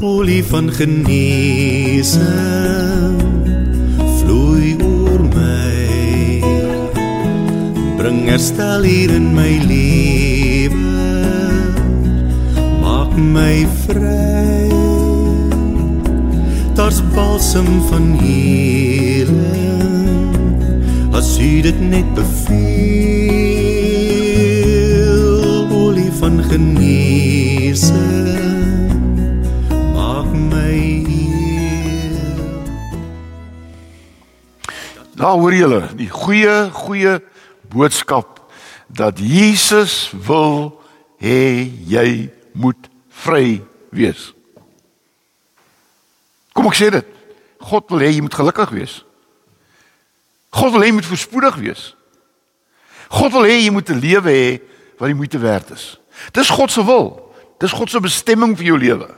olie van genesing vloei oor my. Bring herstel hier in my lewe. Maak my vry daar's balsem van healing as jy dit net beveel olie van genesing Nou hoor julle, die goeie goeie boodskap dat Jesus wil hê jy moet vry wees. Kom ek sê dit. God wil hê jy moet gelukkig wees. God wil hê jy moet voorspoedig wees. God wil hê jy moet 'n lewe hê wat die moeite werd is. Dis God se wil. Dis God se bestemming vir jou lewe.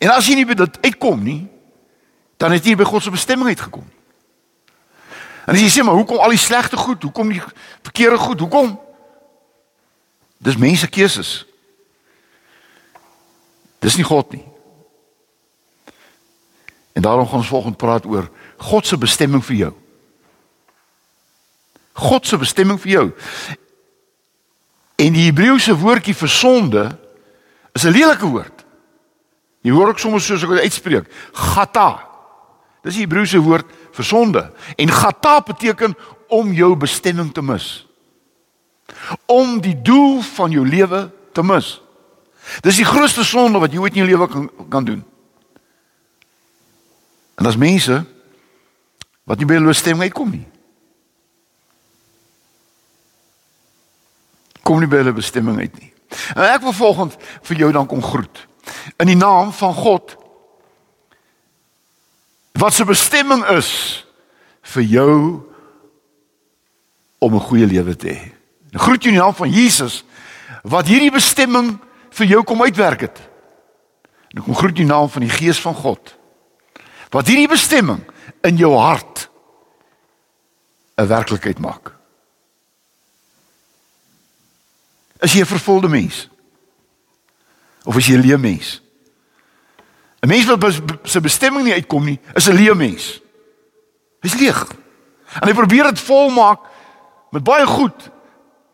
En as jy nie by dit uitkom nie, dan het jy by God se bestemming uitgekom. En as jy sê maar hoekom al die slegte goed, hoekom die verkeerde goed, hoekom? Dis mense keuses. Dis nie God nie. En daarom gaan ons volgende praat oor God se bestemming vir jou. God se bestemming vir jou. En die Hebreëse woordjie vir sonde is 'n lelike woord. Jy hoor ek soms soos ek dit uitspreek, gata. Dis die Hebreëse woord vir sonde. En gata beteken om jou bestemming te mis. Om die doel van jou lewe te mis. Dis die grootste sonde wat jy ooit in jou lewe kan kan doen. En as mense wat nie by hulle bestemming uitkom nie. Kom nie by hulle bestemming uit nie. En ek wil volgens vir jou dan kom groet. In die naam van God wat se bestemming is vir jou om 'n goeie lewe te hê. Ek groet jou in die naam van Jesus wat hierdie bestemming vir jou kom uitwerk het. En ek groet jou in die naam van die Gees van God wat hierdie bestemming in jou hart 'n werklikheid maak. Is jy 'n vervolgde mens? Of is jy 'n leë mens? 'n Mens wat bes, sy bestemming nie uitkom nie, is 'n leë mens. Hy's leeg. En hy probeer dit volmaak met baie goed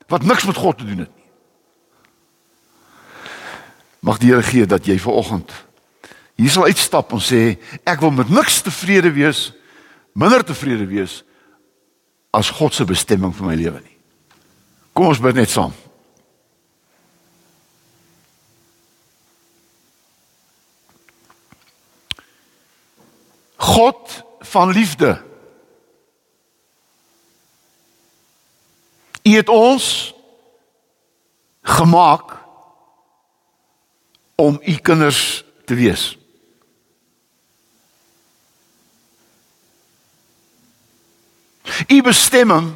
wat niks met God te doen het nie. Mag die Here gee dat jy vanoggend hier sal uitstap en sê ek wil met niks tevrede wees, minder tevrede wees as God se bestemming vir my lewe nie. Kom ons bid net saam. God van liefde. U het ons gemaak om u kinders te wees. U bestemming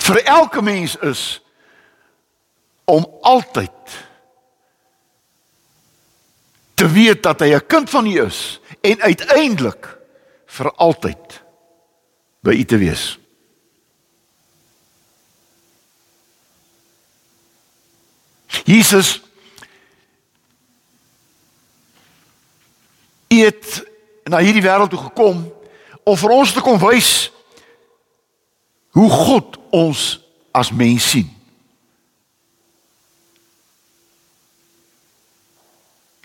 vir elke mens is om altyd te weet dat hy 'n kind van U is en uiteindelik vir altyd by U te wees. Jesus het na hierdie wêreld toe gekom om vir ons te kom wys hoe God ons as mens sien.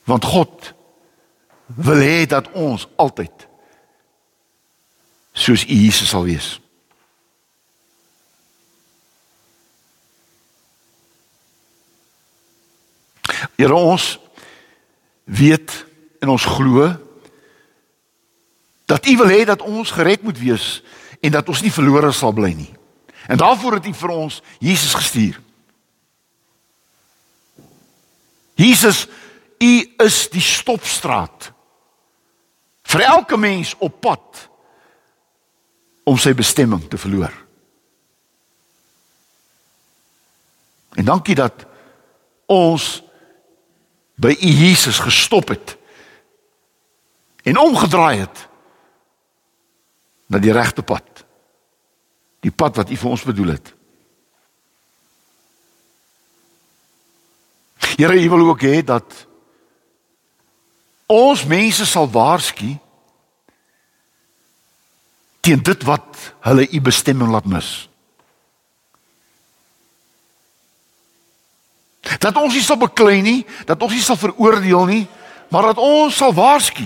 Want God wil hê dat ons altyd soos U Jesus sal wees. Here ons weet en ons glo dat U wil hê dat ons gered moet wees en dat ons nie verlore sal bly nie. En daarvoor het U vir ons Jesus gestuur. Jesus, U is die stopstraat vir elke mens op pad om sy bestemming te verloor. En dankie dat ons by U Jesus gestop het en omgedraai het na die regte pad. Die pad wat U vir ons bedoel het. Here, U wil ook hê dat ons mense sal waarsku teen dit wat hulle U bestemming laat mis. Dat ons nie sal beklei nie, dat ons nie sal veroordeel nie, maar dat ons sal waarsku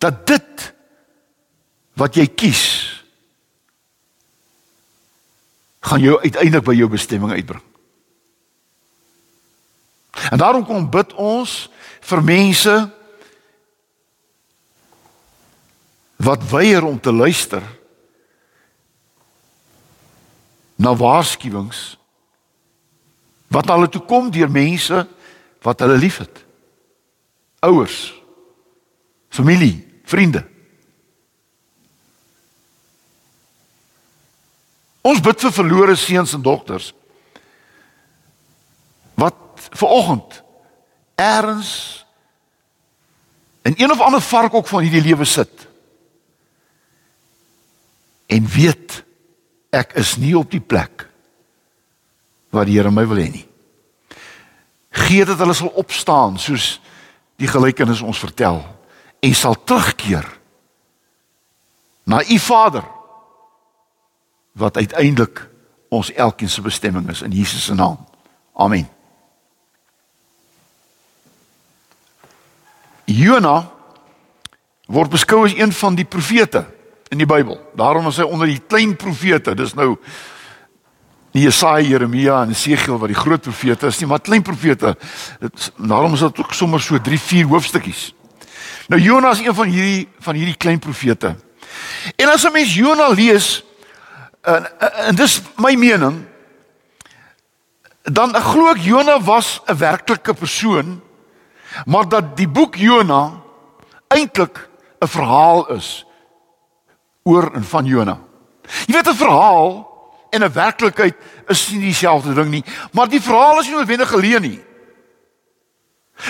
dat dit wat jy kies gaan jou uiteindelik by jou bestemming uitbring. En daarom kom bid ons vir mense wat weier om te luister na waarskuwings wat hulle toe kom deur mense wat hulle liefhet. Ouers, familie, vriende. Ons bid vir verlore seuns en dogters wat ver oggend eers in een of ander vark ook van hierdie lewe sit en weet ek is nie op die plek waar die Here my wil hê nie. Gee dat hulle sal opstaan soos die gelykenis ons vertel en sal terugkeer na u Vader wat uiteindelik ons elkeen se bestemming is in Jesus se naam. Amen. Jona word beskou as een van die profete in die Bybel. Daarom is hy onder die klein profete. Dis nou nie Jesaja, Jeremia en Esegiel wat die groot profete is nie, maar klein profete. Dit daarom is dit ook sommer so 3, 4 hoofstukkies. Nou Jona is een van hierdie van hierdie klein profete. En as 'n mens Jona lees, en, en dis my mening dan glo ek Jona was 'n werklike persoon maar dat die boek Jona eintlik 'n verhaal is oor en van Jona. Jy weet 'n verhaal en 'n werklikheid is nie dieselfde ding nie, maar die verhaal is nie noodwendig geleë nie.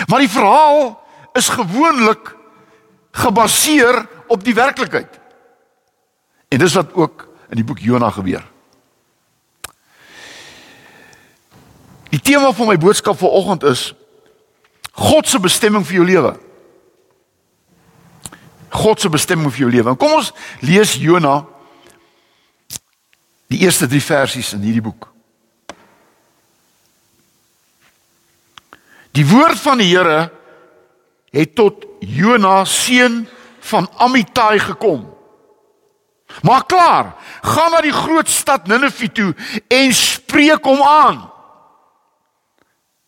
Maar die verhaal is gewoonlik gebaseer op die werklikheid. En dis wat ook in die boek Jona gebeur. Die tema van my boodskap vanoggend is God se bestemming vir jou lewe. God se bestemming vir jou lewe. Kom ons lees Jona die eerste 3 versies in hierdie boek. Die woord van die Here het tot Jona seun van Amittai gekom. Maar klaar, gaan na die groot stad Ninive toe en spreek hom aan.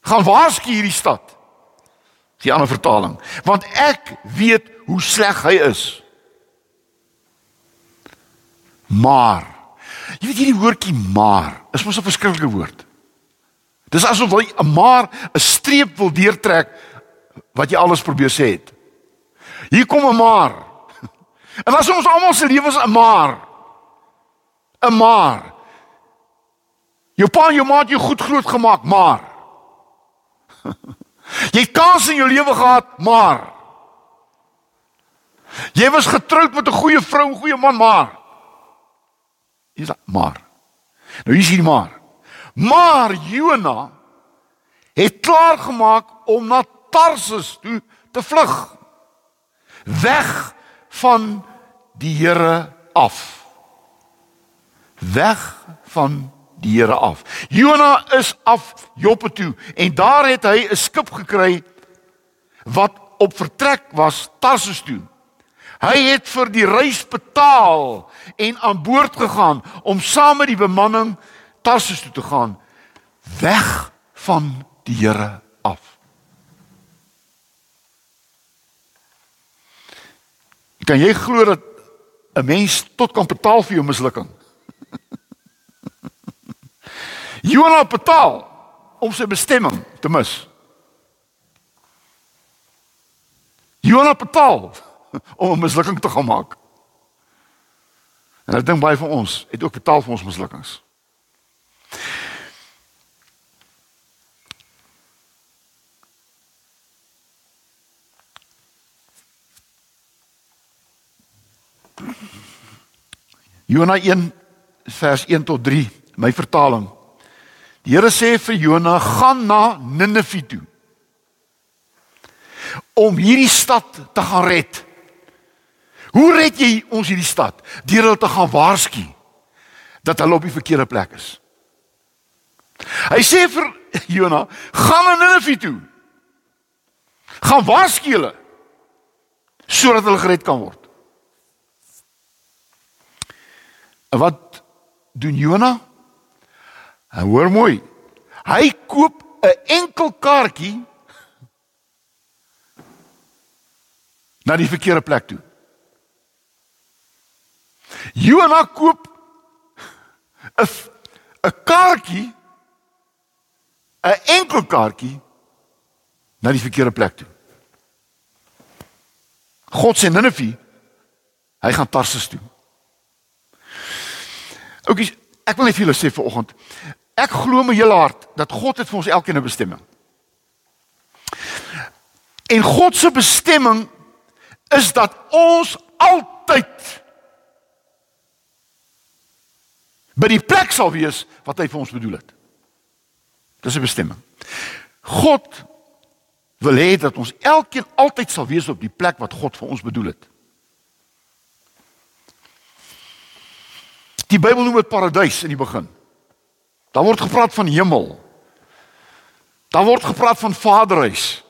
Gaan waarsku hierdie stad. Die ander vertaling, want ek weet hoe sleg hy is. Maar jy weet hierdie woordjie maar is mos 'n verskriklike woord. Dis asof hy 'n maar 'n streep wil deurtrek wat jy alles probeer sê het. Hier kom 'n maar. En as ons almal se lewens 'n maar 'n maar. Jou pa en jou ma het jou goed groot gemaak, maar jy het kans in jou lewe gehad, maar jy was getroud met 'n goeie vrou, 'n goeie man, maar Dis maar. Nou hier is hier maar. Maar Jona het klaar gemaak om na Tarsus toe te vlug. Weg van die Here af. Weg van die Here af. Jona is af Joppe toe en daar het hy 'n skip gekry wat op vertrek was Tarsus toe. Hy het vir die reis betaal en aan boord gegaan om saam met die bemanning Tarsus toe te gaan weg van die Here af. Kan jy glo dat 'n mens tot kan betaal vir jou mislukking? Jona betaal om sy bestemming te mis. Jona betaal om 'n mislukking te gaan maak. En ek dink baie van ons het ook betaal vir ons mislukkings. Jona 1 vers 1 tot 3, my vertaling. Die Here sê vir Jona, gaan na Ninive toe om hierdie stad te gaan red. Hoe red jy ons hierdie stad? Deur hulle te gaan waarsku dat hulle op die verkeerde plek is. Hy sê vir Jona, gaan na Ninive toe. Gaan waarsku hulle sodat hulle gered kan word. En wat doen Jona? En hoor mooi. Hy koop 'n enkel kaartjie na die verkeerde plek toe. Jona koop 'n 'n kaartjie 'n enkel kaartjie na die verkeerde plek toe. God sê Ninive, hy gaan Tarsus toe. Oukies, ek wil net vir julle sê vanoggend, ek glo met hele hart dat God het vir ons elkeen 'n bestemming. En God se bestemming is dat ons altyd by die plek sal wees wat hy vir ons bedoel het. Dis 'n bestemming. God wil hê dat ons elkeen altyd sal wees op die plek wat God vir ons bedoel het. Die Bybel noem dit paradys in die begin. Daar word gepraat van hemel. Daar word gepraat van vaderhuis.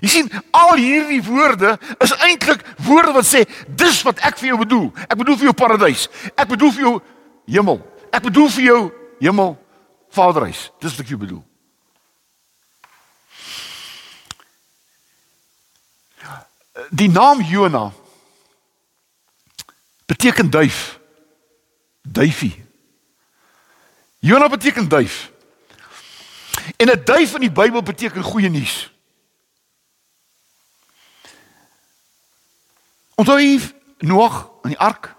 Jy sien, al hierdie woorde is eintlik woorde wat sê dis wat ek vir jou bedoel. Ek bedoel vir jou paradys. Ek bedoel vir jou hemel. Ek bedoel vir jou hemel vaderhuis. Dis wat ek vir jou bedoel. Die naam Jona beteken duif. Duifie. Jona beteken duif. En 'n duif in die Bybel beteken goeie nuus. Onthou jy Noag in die ark?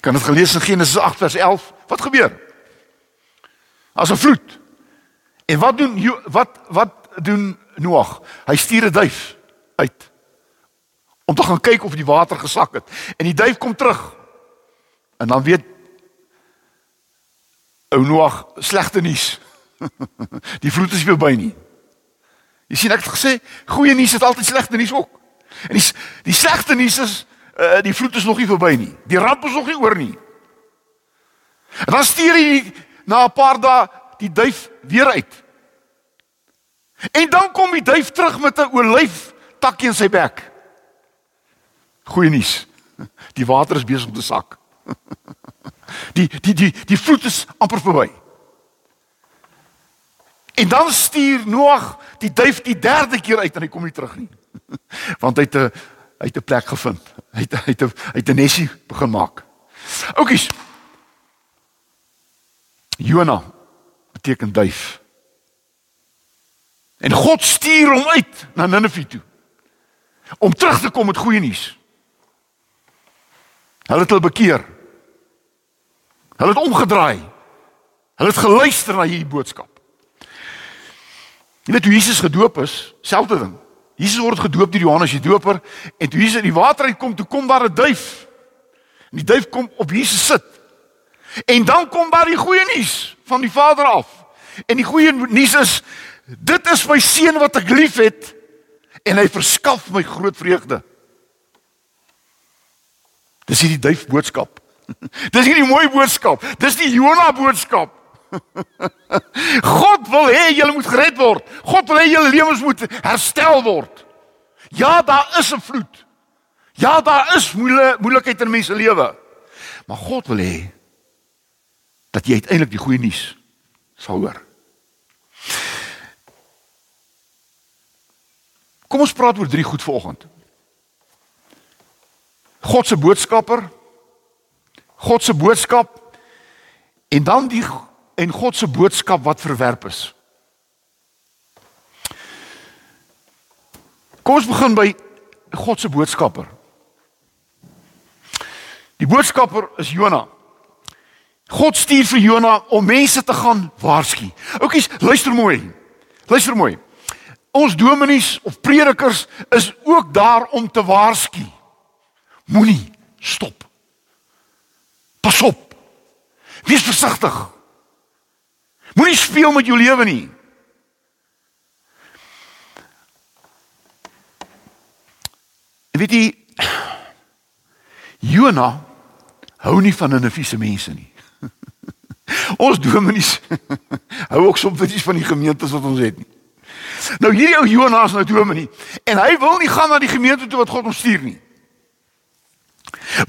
Kan dit gelees in Genesis 8 vers 11? Wat gebeur? As 'n vloed. En wat doen wat wat doen Noag? Hy stuur 'n duif uit om te gaan kyk of die water gesak het. En die duif kom terug. En dan weet ou Noag slegte nuus. die vloed is verby nie. Jy sien ek het gesê goeie nuus het altyd slegte nuus ook. En die die slegte nuus is uh, die vloed is nog nie verby nie. Die ramp is nog nie oor nie. En dan stuur hy na 'n paar dae die duif weer uit. En dan kom die duif terug met 'n olyf takkie in sy bek. Goeie nuus. Die water is besig om te sak. Die die die die vloed is amper verby. En dan stuur Noag die duif die derde keer uit en hy kom nie terug nie. Want hy het 'n hy het 'n plek gevind. Hy het hy het 'n hy het 'n nesie begin maak. Oukies. Jona beteken duif. En God stuur hom uit na Ninive toe om terug te kom met goeie nuus. Hulle het hulle bekeer. Hulle het omgedraai. Hulle het geluister na hierdie boodskap. Jy weet hoe Jesus gedoop is, selfde ding. Jesus word gedoop deur Johannes die Doper en toe Jesus in die water uitkom, toe kom daar 'n duif. En die duif kom op Jesus sit. En dan kom daar die goeie nuus van die Vader af. En die goeie nuus is dit is my seun wat ek liefhet en hy verskaf my groot vreugde. Dis hierdie duif boodskap. Dis hierdie mooi boodskap. Dis die Jona boodskap. God wil hê julle moet gered word. God wil hê julle lewens moet herstel word. Ja, daar is 'n vloed. Ja, daar is moeile moeilikheid in mense lewe. Maar God wil hê dat jy uiteindelik die goeie nuus sal hoor. Kom ons praat oor drie goed vanoggend. God se boodskapper, God se boodskap en dan die en God se boodskap wat verwerp is. Kom ons begin by God se boodskapper. Die boodskapper is Jona. God stuur vir Jona om mense te gaan waarsku. Oukies, luister mooi. Luister mooi. Ons dominees of predikers is ook daar om te waarsku. Moenie stop. Pas op. Wees versigtig. Moenie speel met jou lewe nie. En weet jy Jona hou nie van Niniviese mense nie. ons dominees hou ook soms baie van die gemeentes wat ons het nie. Nou hierdie ou Jona is nou dominee en hy wil nie gaan na die gemeente toe wat God hom stuur nie.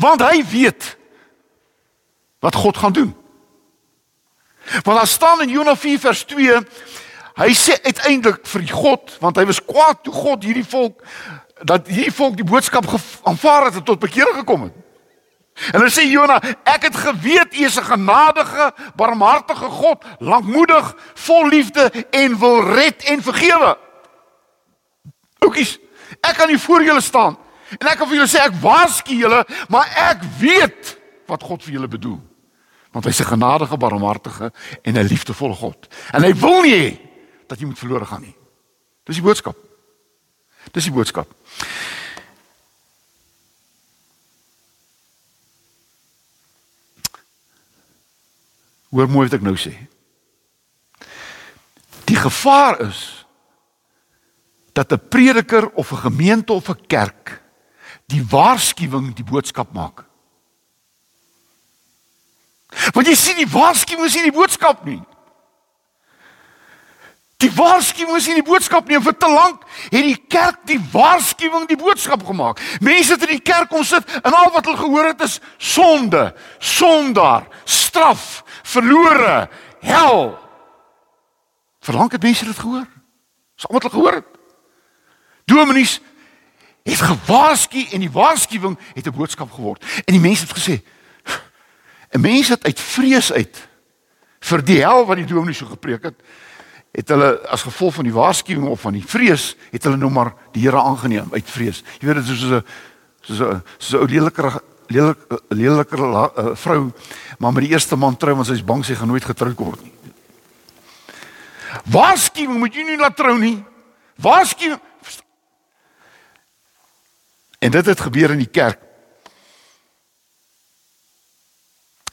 Want hy weet wat God gaan doen. Want daar staan in Jona 4 vers 2 hy sê uiteindelik vir God want hy was kwaad toe God hierdie volk dat hierdie volk die boodskap aanvaar het en tot bekering gekom het. En dan sê Jona, ek het geweet U is 'n genadige, barmhartige God, lankmoedig, vol liefde en wil red en vergewe. Oukies, ek kan hier voor julle staan en ek kan vir julle sê ek waarsku julle, maar ek weet wat God vir julle bedoel. Want hy's 'n genadige, barmhartige en 'n liefdevolle God. En hy wil nie hê dat jy moet verlore gaan nie. Dis die boodskap. Dis die boodskap. Hoor mooi wat ek nou sê. Die gevaar is dat 'n prediker of 'n gemeente of 'n kerk die waarskuwing die boodskap maak. Want jy sien die waarskuwing is nie die boodskap nie. Die waarskuwing is nie die boodskap nie. Vir te lank het die kerk die waarskuwing die boodskap gemaak. Mense het in die kerk kom sit en al wat hulle gehoor het is sonde, sondaar, straf, verlore, hel. Vir lank het mense dit gehoor. Dis al wat hulle gehoor het. Dominees het gewaarsku en die waarskuwing het 'n boodskap geword. En die mense het gesê 'n mens het uit vrees uit vir die hel wat die dominee so gepreek het, het hulle as gevolg van die waarskuwing of van die vrees het hulle nou maar die Here aangeneem uit vrees. Jy weet dit is soos 'n soos 'n soos 'n ou leliker lelik leliker uh, vrou maar met die eerste man trou want sy is bang sy gaan nooit getroud word nie. Waarskuwing moet jy nie laat trou nie. Waarskuwing En dit het gebeur in die kerk.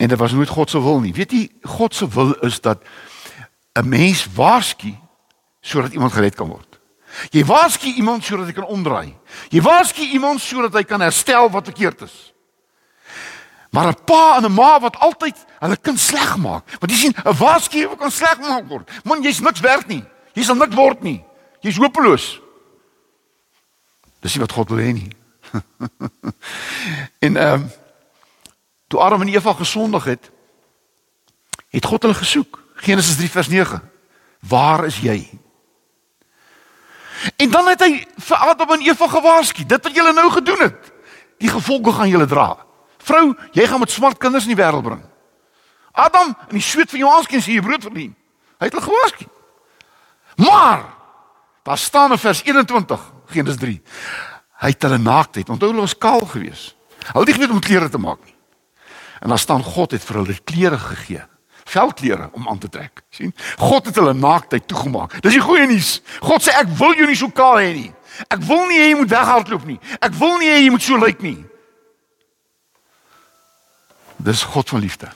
En dit was nooit God se wil nie. Weet jy, God se wil is dat 'n mens waarsku sodat iemand gered kan word. Jy waarsku iemand sodat hy kan omdraai. Jy waarsku iemand sodat hy kan herstel wat verkeerd is. Maar 'n pa en 'n ma wat altyd hulle kind sleg maak. Want jy sien, 'n waarskuwing kan sleg maak word. Man, jy's niks werd nie. Jy sal niks word nie. Jy's hopeloos. Dis nie wat God wil hê nie. en ehm um, toe Adam en Eva gesondig het, het God hulle gesoek. Genesis 3 vers 9. Waar is jy? En dan het hy vir Adam en Eva gewaarsku, dit wat julle nou gedoen het, die gevolge gaan julle dra. Vrou, jy gaan met swart kinders in die wêreld bring. Adam, in die sweet van jou aanskens hier brood verdien. Hy het hulle gewaarsku. Maar daar staan in vers 21, Genesis 3. Hy het hulle naaktheid, onthou hulle was kaal geweest. Hulle het nie geweet om klere te maak nie. En dan staan God het vir hulle klere gegee veldklere om aan te trek. sien? God het hulle naaktheid toegemaak. Dis die goeie nuus. God sê ek wil jou nie so kaal hê nie. Ek wil nie hê jy moet weghardloop nie. Ek wil nie hê jy moet so lyk nie. Dis God van liefde.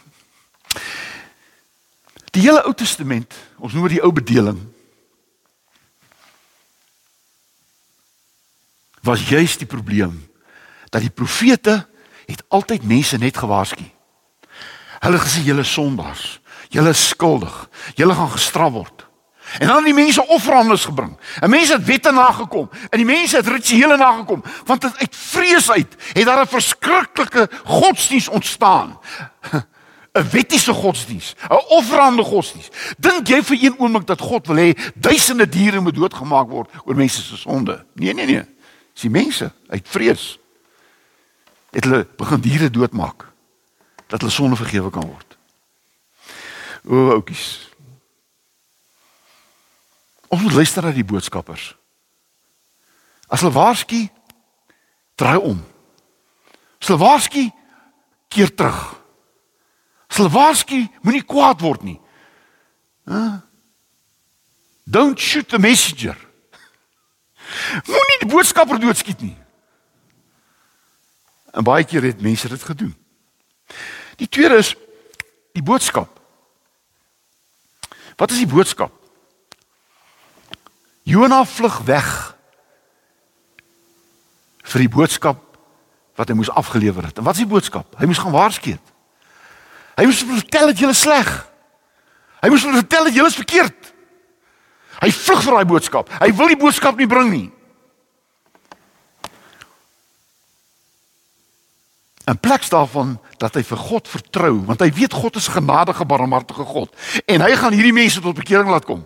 Die hele Ou Testament, ons noem dit die ou bedeling. Was juist die probleem dat die profete het altyd mense net gewaarsku. Hulle gesê julle sondaars. Julle is skuldig. Julle gaan gestraf word. En dan het die mense offerandes gebring. En mense het wette nagekom. En die mense het rituele nagekom. Want uit vrees uit het daar 'n verskriklike godsdiens ontstaan. 'n Wettiese godsdiens, 'n offerande godsdiens. Dink jy vir een oomblik dat God wil hê duisende diere moet doodgemaak word oor mense se sonde? Nee, nee, nee. Dis die mense uit vrees het hulle begin diere doodmaak dat hulle sonde vergewe kan word. O, oukies. Ons moet luister na die boodskappers. As hulle waarsku, draai om. As hulle waarsku, keer terug. As hulle waarsku, moenie kwaad word nie. Huh? Don't shoot the messenger. Moenie die boodskapper doodskiet nie. En baie keer het mense dit gedoen. Die tweede is die boodskap Wat is die boodskap? Jona vlug weg vir die boodskap wat hy moes afgelewer het. En wat is die boodskap? Hy moes gaan waarsku. Hy moes vertel dat jy is sleg. Hy moes vertel dat jy is verkeerd. Hy vlug vir daai boodskap. Hy wil die boodskap nie bring nie. In plaas daarvan dat hy vir God vertrou, want hy weet God is genadige, barmhartige God en hy gaan hierdie mense tot bekering laat kom.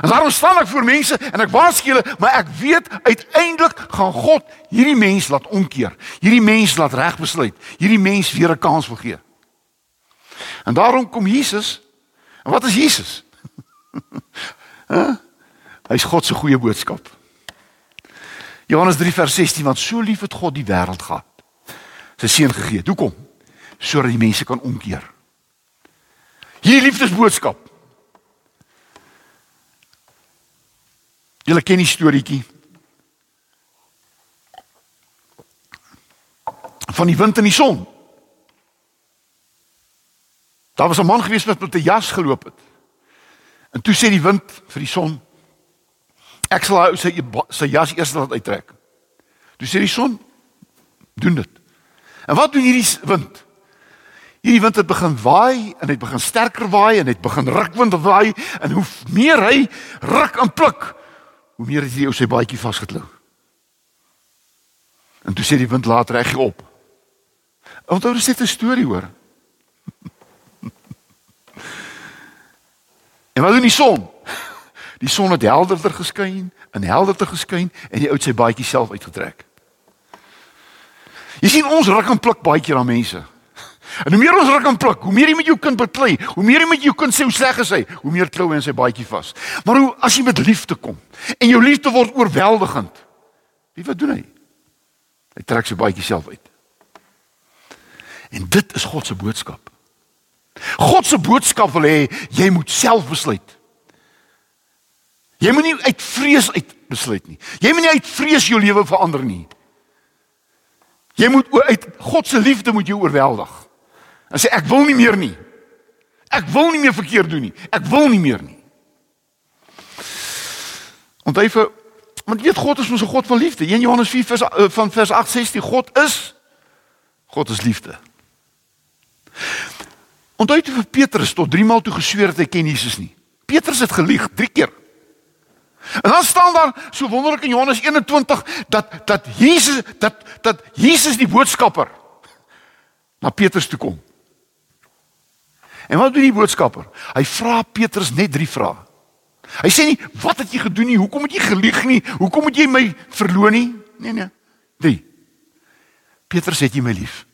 En daarom staan ek voor mense en ek waarsku hulle, maar ek weet uiteindelik gaan God hierdie mens laat omkeer. Hierdie mens laat reg besluit. Hierdie mens weer 'n kans wil gee. En daarom kom Jesus. En wat is Jesus? huh? Hy's God se goeie boodskap. Johannes 3 vers 16 want so lief het God die wêreld gehad. Sy seun gegee. Hoekom? Sodat die mense kan omkeer. Hierdie liefdesboodskap Julle ken die storieetjie. Van die wind en die son. Daar was 'n man gewees wat met 'n jas geloop het. En toe sê die wind vir die son: "Ek sal hy sy sy jas eers laat uittrek." Toe sê die son: "Doen dit." En wat doen hierdie wind? Hierdie wind het begin waai en dit begin sterker waai en dit begin rukwind waai en hoe meer hy ruk en pluk, hoe meer het hy op sy baadjie vasgeklou. En toe sê die wind laat reg op. Onthou dis net 'n storie hoor. en wat doen die son? Die son het helderder geskyn, en helderder geskyn en hy uit sy baadjie self uitgetrek. Jy sien ons ruk en pluk baie keer aan mense. En hoe meer ons ruk en pluk, hoe meer jy met jou kind beklei, hoe meer jy met jou kind sê hoe sleg is hy, hoe meer klou hy in sy baadjie vas. Maar hoe as jy met liefde kom en jou liefde word oorweldigend. Wie wat doen hy? Hy trek sy baadjie self uit. En dit is God se boodskap. God se boodskap wil hê jy moet self besluit. Jy moet nie uit vrees uit besluit nie. Jy moet nie uit vrees jou lewe verander nie. Jy moet uit God se liefde moet jou oorweldig. En sê ek wil nie meer nie. Ek wil nie meer verkeerd doen nie. Ek wil nie meer nie. Want hy vir want weet God is mos 'n God van liefde. 1 Johannes 4 vers uh, van vers 8 sê die God is God is liefde. Onthou jy vir Petrus tot 3 maal toe gesweer het hy ken Jesus nie. Petrus het gelieg 3 keer. En dan staan daar so wonderlik in Johannes 21 dat dat Jesus dat dat Jesus die boodskapper na Petrus toe kom. En wat doen die boodskapper? Hy vra Petrus net drie vrae. Hy sê nie wat het jy gedoen nie? Hoekom het jy gelieg nie? Hoekom het jy my verloon nie? Nee nee. Drie. Petrus het jy my lief.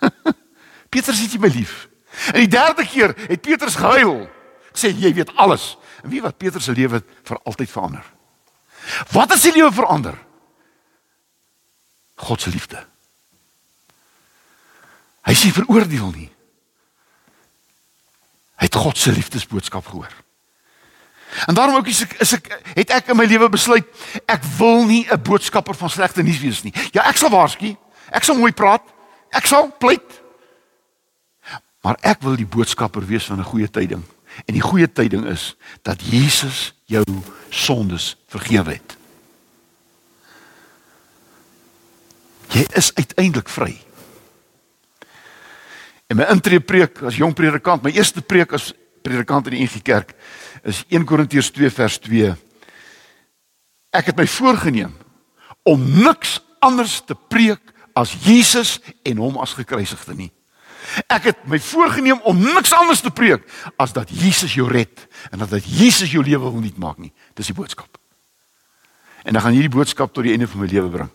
Petrus het jy my lief. En die derde keer het Petrus gehuil. Sê jy weet alles. En wie wat Petrus se lewe vir altyd verander. Wat is sy lewe verander? God se liefde. Hy sê veroordeel nie. Hy het God se liefdesboodskap gehoor. En daarom ook is ek, is ek het ek in my lewe besluit ek wil nie 'n boodskapper van slegte nuus wees nie. Ja, ek sal waarsku. Ek sal mooi praat. Ek sal pleit. Maar ek wil die boodskapper wees van 'n goeie tyding. En die goeie tyding is dat Jesus jou sondes vergewe het. Jy is uiteindelik vry. En my intree preek as jong predikant, my eerste preek as predikant in die NG Kerk is 1 Korintiërs 2 vers 2. Ek het my voorgenem om niks anders te preek as Jesus en hom as gekruisigde nie. Ek het my voorgenem om niks anders te preek as dat Jesus jou red en dat dat Jesus jou lewe wil nuut maak nie. Dis die boodskap. En dan gaan hierdie boodskap tot die einde van my lewe bring.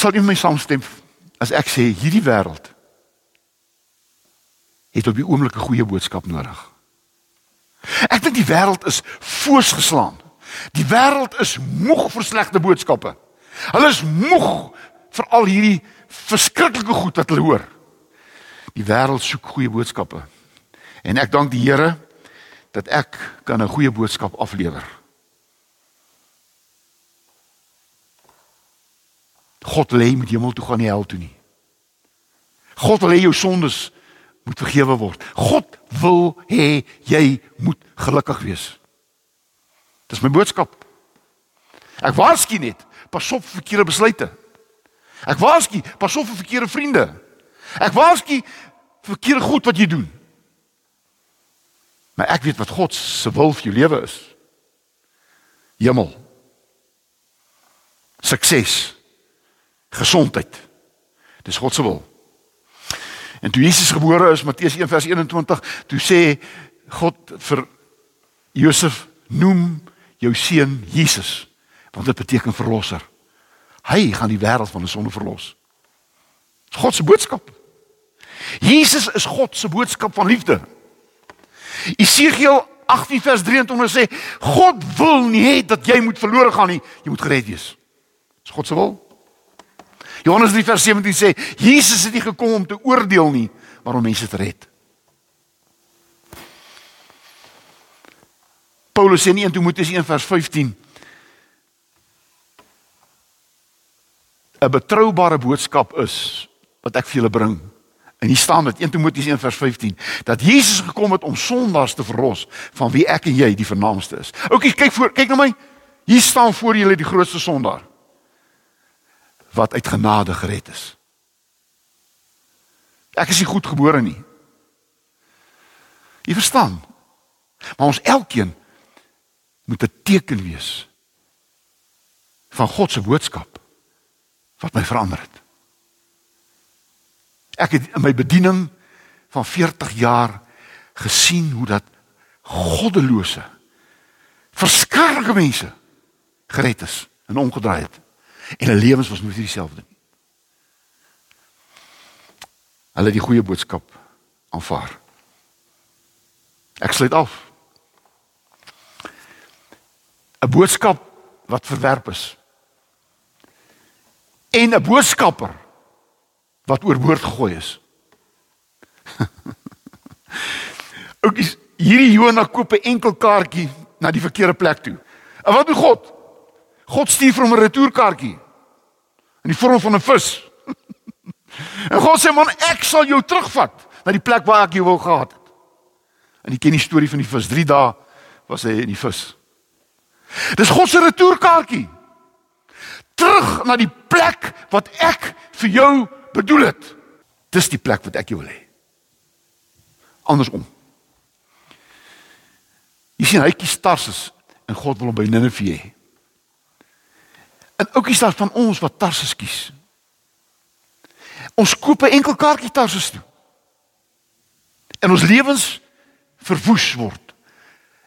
sal jy my saamstem as ek sê hierdie wêreld het op die oomblik 'n goeie boodskap nodig. Ek dink die wêreld is voorsgeslaan. Die wêreld is moeg vir slegte boodskappe. Hulle is moeg vir al hierdie verskriklike goed wat hulle hoor. Die wêreld soek goeie boodskappe. En ek dank die Here dat ek kan 'n goeie boodskap aflewer. God jy moet hemel toe gaan nie hel toe nie. God wil hê jou sondes moet vergewe word. God wil hê jy moet gelukkig wees. Dis my boodskap. Ek waarsku net, pas op vir verkeerde besluite. Ek waarsku, pas op vir verkeerde vriende. Ek waarsku vir verkeerde goed wat jy doen. Maar ek weet wat God se wil vir jou lewe is. Hemel. Sukses. Gesondheid. Dis God se wil. En toe Jesus gebore is, Matteus 1:21, toe sê God vir Josef: "Noem jou seun Jesus, want dit beteken verlosser. Hy gaan die wêreld van die sonde verlos." God se boodskap. Jesus is God se boodskap van liefde. Esegiel 18 vers 23 sê God wil nie hê dat jy moet verlore gaan nie, jy moet gered wees. Dis God se wil. Johannes 3 vers 17 sê Jesus het nie gekom om te oordeel nie, maar om mense te red. Paulus sê in Timoteus 1 vers 15 'n betroubare boodskap is wat ek vir julle bring. En hier staan dit 1 Timoteus 1 vers 15 dat Jesus gekom het om sondaars te verlos van wie ek en jy die vernaamste is. OK, kyk voor, kyk na my. Hier staan voor julle die grootste sondaar wat uit genade gered is. Ek is nie goed gebore nie. Jy verstaan? Maar ons elkeen moet 'n teken wees van God se boodskap wat my verander het. Ek het in my bediening van 40 jaar gesien hoe dat goddelose verskrikkelike mense gered is en omgedraai het. En hulle lewens was nooit dieselfde. Hulle het die goeie boodskap aanvaar. Ek sluit af. 'n Boodskap wat verwerp is. En 'n boodskapper wat oorboord gegooi is. Ook is hierdie Jona koop 'n enkel kaartjie na die verkeerde plek toe. En wat doen God? God stuur vir hom 'n retourkaartjie in die vorm van 'n vis. en God sê man, ek sal jou terugvat na die plek waar ek jou wou gehad het. En jy ken die storie van die vis. 3 dae was hy in die vis. Dis God se retourkaartjie. Terug na die plek wat ek vir jou bedoel het. Dis die plek wat ek jou wil hê. Andersom. Jy sien hy kies Tarsus en God wil hom by Ninive hê. Ook is daar van ons wat Tarsus kies. Ons koop 'n enkel kaartjie Tarsus toe. En ons lewens verwoes word.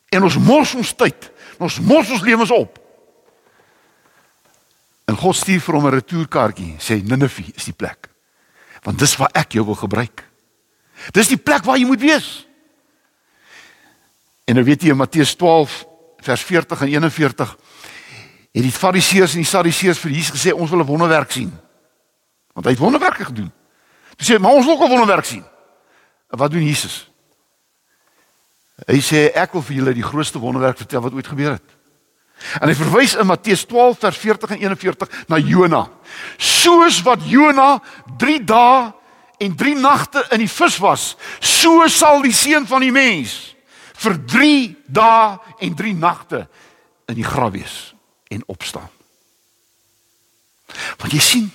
En ons mors ons tyd, ons mors ons lewens op. En God stuur vir hom 'n retourkaartjie, sê Ninive is die plek. Want dis waar ek jou wil gebruik. Dis die plek waar jy moet wees. En nou weet jy in Matteus 12 vers 40 en 41 het die fariseërs en die sadiseërs vir Jesus gesê ons wil 'n wonderwerk sien. Want hy het wonderwerke gedoen. Hulle sê maar ons wil ook 'n wonderwerk sien. En wat doen Jesus? Hy sê ek wil vir julle die grootste wonderwerk vertel wat ooit gebeur het. En hy verwys in Matteus 12 vers 40 en 41 na Jona. Soos wat Jona 3 dae en 3 nagte in die vis was, so sal die seun van die mens vir 3 dae en 3 nagte in die graf wees en opstaan. Want jy sien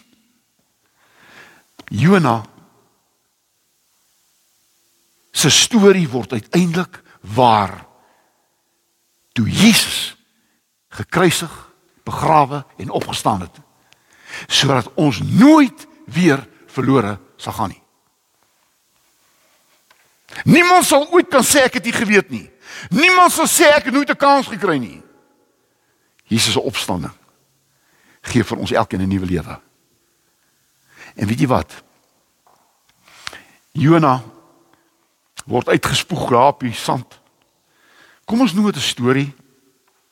Jona se storie word uiteindelik waar toe Jesus gekruisig, begrawe en opgestaan het sodat ons nooit weer verlore sal gaan nie. Niemand sal ooit kan sê ek het nie geweet nie. Niemand sal sê ek het nooit 'n kans gekry nie. Jesus se opstanding gee vir ons elkeen 'n nuwe lewe. En weet jy wat? Jona word uitgespoeg daar op die sand. Kom ons noem dit 'n storie.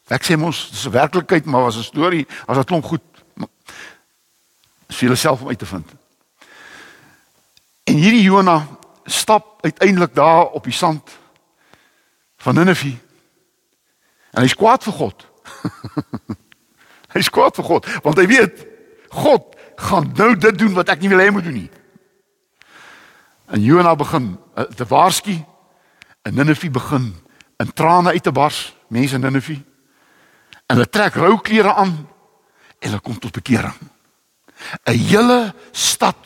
Ek sê mos dis 'n werklikheid, maar was 'n storie, as dit klink goed. Dis vir jouself om uit te vind. En hierdie Jona stap uiteindelik daar op die sand van Ninive. En hy's kwaad vir God. Hy's kwaad vir God, want hy weet God gaan nou dit doen wat ek nie wil hê hy moet doen nie. En Jona begin uh, te waarsku en Ninive begin in trane uit te bars, mense in Ninive. En hulle trek rou klere aan en hulle kom tot bekering. 'n Hele stad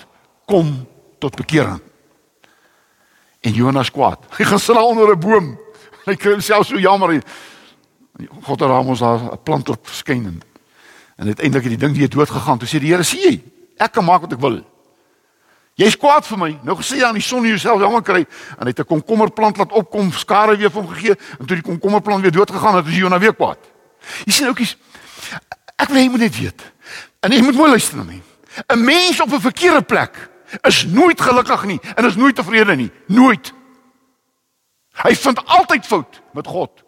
kom tot bekering. En Jonas kwaad. Hy gaan sit daar onder 'n boom. Hy kry homself so jammer. God het hom ons 'n plant op verskyn en, en uiteindelik het die ding weer dood gegaan. Toe sê die Here: "Sien jy, ek kan maak wat ek wil." Jy's kwaad vir my. Nou gesê jy aan die son jouself jammer kry en hy het 'n komkommerplant laat opkom, skare weer vir hom gegee en toe die komkommerplant weer dood gegaan het, is Jona weer kwaad. Jy sien oukies, ek wil hê jy moet net weet. En jy moet mooi luister na my. 'n Mens op 'n verkeerde plek is nooit gelukkig nie en is nooit tevrede nie. Nooit. Hy vind altyd fout met God.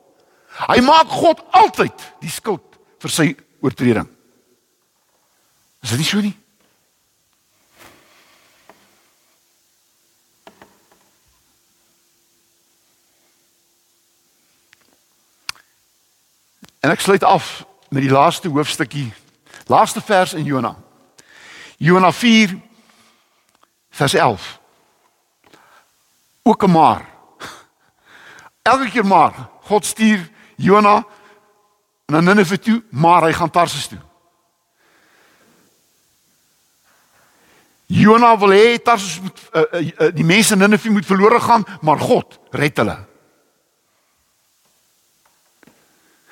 Hy maak God altyd die skuld vir sy oortreding. Is dit nie so nie? En ek sluit af met die laaste hoofstukkie, laaste vers in Jona. Jona 4 vers 11. Ook 'n maar. Elke keer maar God stuur Jona na Ninive toe, maar hy gaan Tarsus toe. Jona wil hê Tarsus moet uh, uh, die mense in Ninive moet verlore gaan, maar God red hulle.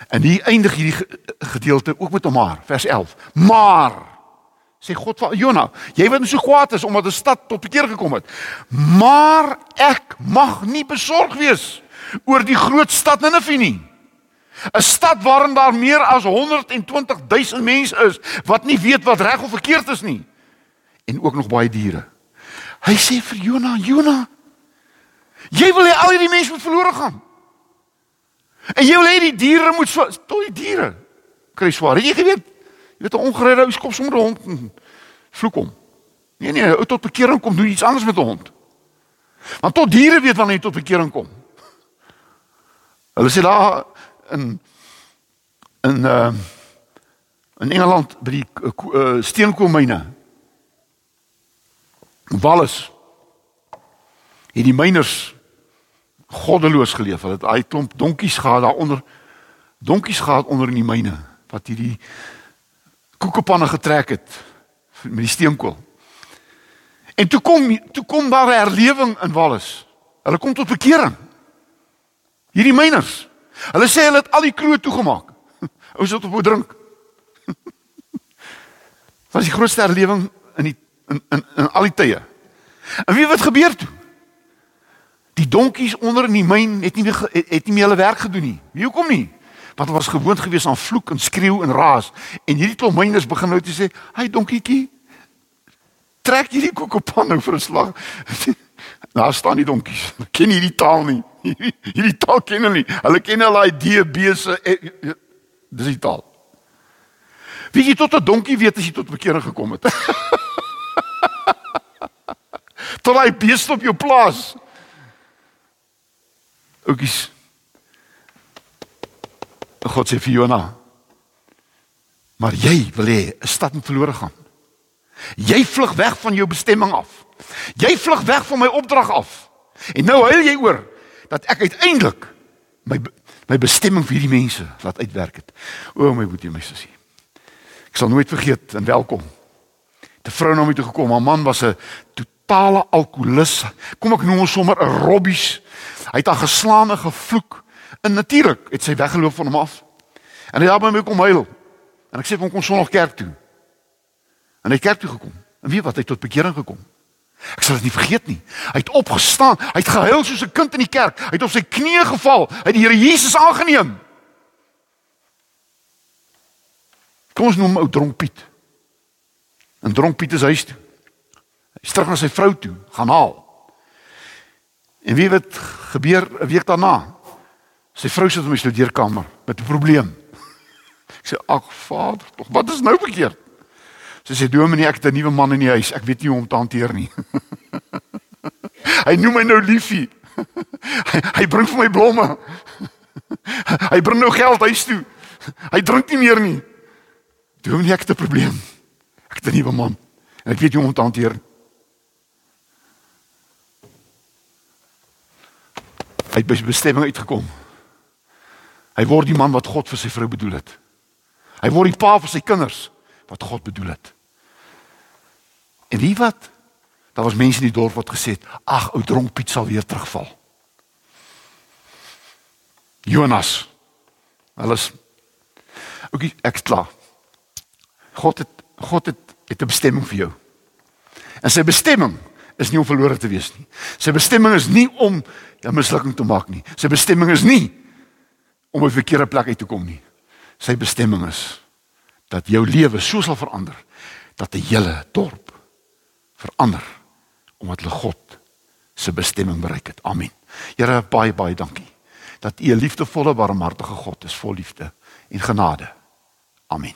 En hier eindig hierdie gedeelte ook met 'n maar, vers 11. Maar sê God vir Jona, jy wat so kwaad is omdat 'n stad tot bekeer gekom het. Maar ek mag nie besorg wees oor die groot stad Ninive nie. 'n Stad waarin daar meer as 120 000 mense is wat nie weet wat reg of verkeerd is nie en ook nog baie diere. Hy sê vir Jona, Jona, jy wil hê al hierdie mense moet verlore gaan. En jy wil hê die diere moet so tot die diere kry swaar. Het jy geweet? Jy weet 'n ongeredde ou skop sommer 'n hond vloek hom. Nee nee, ou tot bekering kom doen iets anders met 'n hond. Want tot diere weet wanneer jy tot bekering kom. Hulle sê daar in in uh in Engeland by die uh, steenkoolmyne. Wallis. Het die myners goddeloos geleef. Hulle het daai klomp donkies gehad daaronder. Donkies gehad onder in die myne wat hierdie koekepanne getrek het met die steenkool. En toe kom toe kom daar 'n herlewing in Wallis. Hulle kom tot bekering. Hierdie myners. Hulle sê hulle het al die kroe toegemaak. Ons het op wou drink. Was die grootste herlewing in die in in, in al die tye. En wie wat gebeur toe? Die donkies onder in die myn het nie meer het nie meer hulle werk gedoen nie. Wie hoekom nie? Want hulle was gewoond geweest aan vloek en skreeu en raas en hierdie klomp myners begin nou te sê, "Hy donkietjie, trek hierdie kokopan nou vir 'n slag." Daar staan die donkies. Ken hierdie taal nie. Hierdie taal ken hulle nie. Hulle ken al daai DB se eh, eh, dis die taal. Wie jy tot 'n donkie weet as jy tot bekering gekom het. tot hy beest op jou plaas. Oukies. God sê vir Jona. Maar jy wil hê 'n stad moet verlore gaan. Jy vlug weg van jou bestemming af. Jy vlug weg van my opdrag af. En nou huil jy oor dat ek uiteindelik my my bestemming vir hierdie mense laat uitwerk het. O my boetie my sussie. Ek sal nooit vergeet en welkom. 'n Vrou na my toe gekom, haar man was 'n totale alkoholist. Kom ek noem hom sommer 'n robbies. Hy het haar geslaan en gevloek. En natuurlik het sy weggeloop van hom af. En hy het by my kom huil. En ek sê vir hom kom Sondag kerk toe. En hy kerk toe gekom. En weet wat, hy het tot bekering gekom. Ek sal dit nie vergeet nie. Hy het opgestaan, hy het gehuil soos 'n kind in die kerk. Hy het op sy knieë geval, hy het die Here Jesus aangeneem. Kom ons noem ou dronk Piet. En dronk Piet is huis toe. Hy stap na sy vrou toe, gaan haal. En wie weet gebeur 'n week daarna? Sy vrou sit in my studeerkamer met 'n probleem. Ek sê: "Ag Vader, tog, wat is nou verkeerd?" Sy sê: "Dominee, ek het 'n nuwe man in die huis. Ek weet nie hoe om te hanteer nie." hy noem my nou liefie. hy, hy bring vir my blomme. hy bring nou geld huis toe. Hy drink nie meer nie. Dominee, ek het 'n probleem. Ek het 'n nuwe man. En ek weet hoe om te hanteer. Hy het by sy bestemming uitgekom. Hy word die man wat God vir sy vrou bedoel het. Hy word die pa vir sy kinders wat God bedoel het. En wie wat? Daar was mense in die dorp wat gesê het: "Ag, ou dronk Piet sal weer terugval." Jonas. Hulle is Okay, ek's klaar. God het God het, het 'n bestemming vir jou. En sy bestemming is nie om verlore te wees nie. Sy bestemming is nie om 'n mislukking te maak nie. Sy bestemming is nie om 'n verkeerde plek uit te kom nie. Sy bestemming is dat jou lewe so sal verander dat 'n hele dorp verander omdat hulle God se bestemming bereik het. Amen. Here baie baie dankie dat U 'n liefdevolle, barmhartige God is, vol liefde en genade. Amen.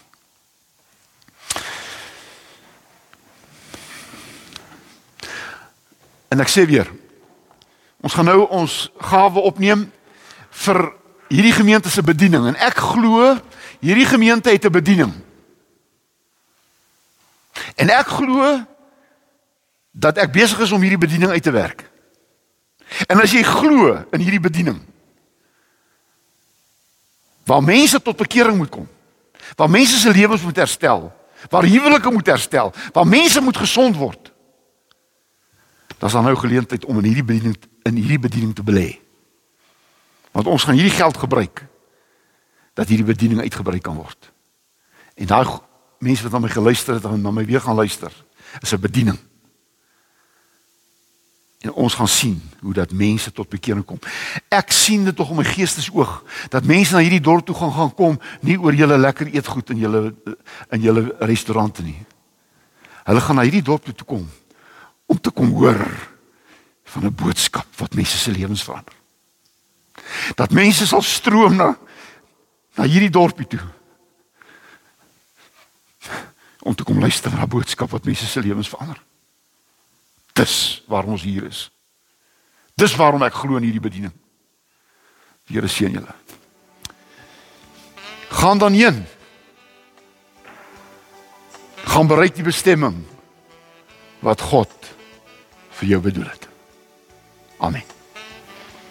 En ek sê weer, ons gaan nou ons gawe opneem vir hierdie gemeente se bediening en ek glo hierdie gemeente het 'n bediening. En ek glo dat ek besig is om hierdie bediening uit te werk. En as jy glo in hierdie bediening waar mense tot bekering moet kom, waar mense se lewens moet herstel, waar huwelike moet herstel, waar mense moet gesond word. Dan is daar nou geleentheid om in hierdie bediening in hierdie bediening te belê. Want ons gaan hierdie geld gebruik dat hierdie bediening uitgebrei kan word. En daai mense wat na my geluister het en na my weer gaan luister, is 'n bediening. En ons gaan sien hoe dat mense tot bekering kom. Ek sien dit tog om my geestesoog dat mense na hierdie dorp toe gaan gaan kom nie oor julle lekker eetgoed in julle in julle restaurante nie. Hulle gaan na hierdie dorp toe kom om te kom hoor van 'n boodskap wat mense se lewens verander. Dat mense sal stroom na na hierdie dorpie toe om te kom luister na 'n boodskap wat mense se lewens verander. Dis waarom ons hier is. Dis waarom ek glo in hierdie bediening. Die Here seën julle. Gaan dan heen. Gaan bereik die bestemming wat God vir jou bedoel het. Amen.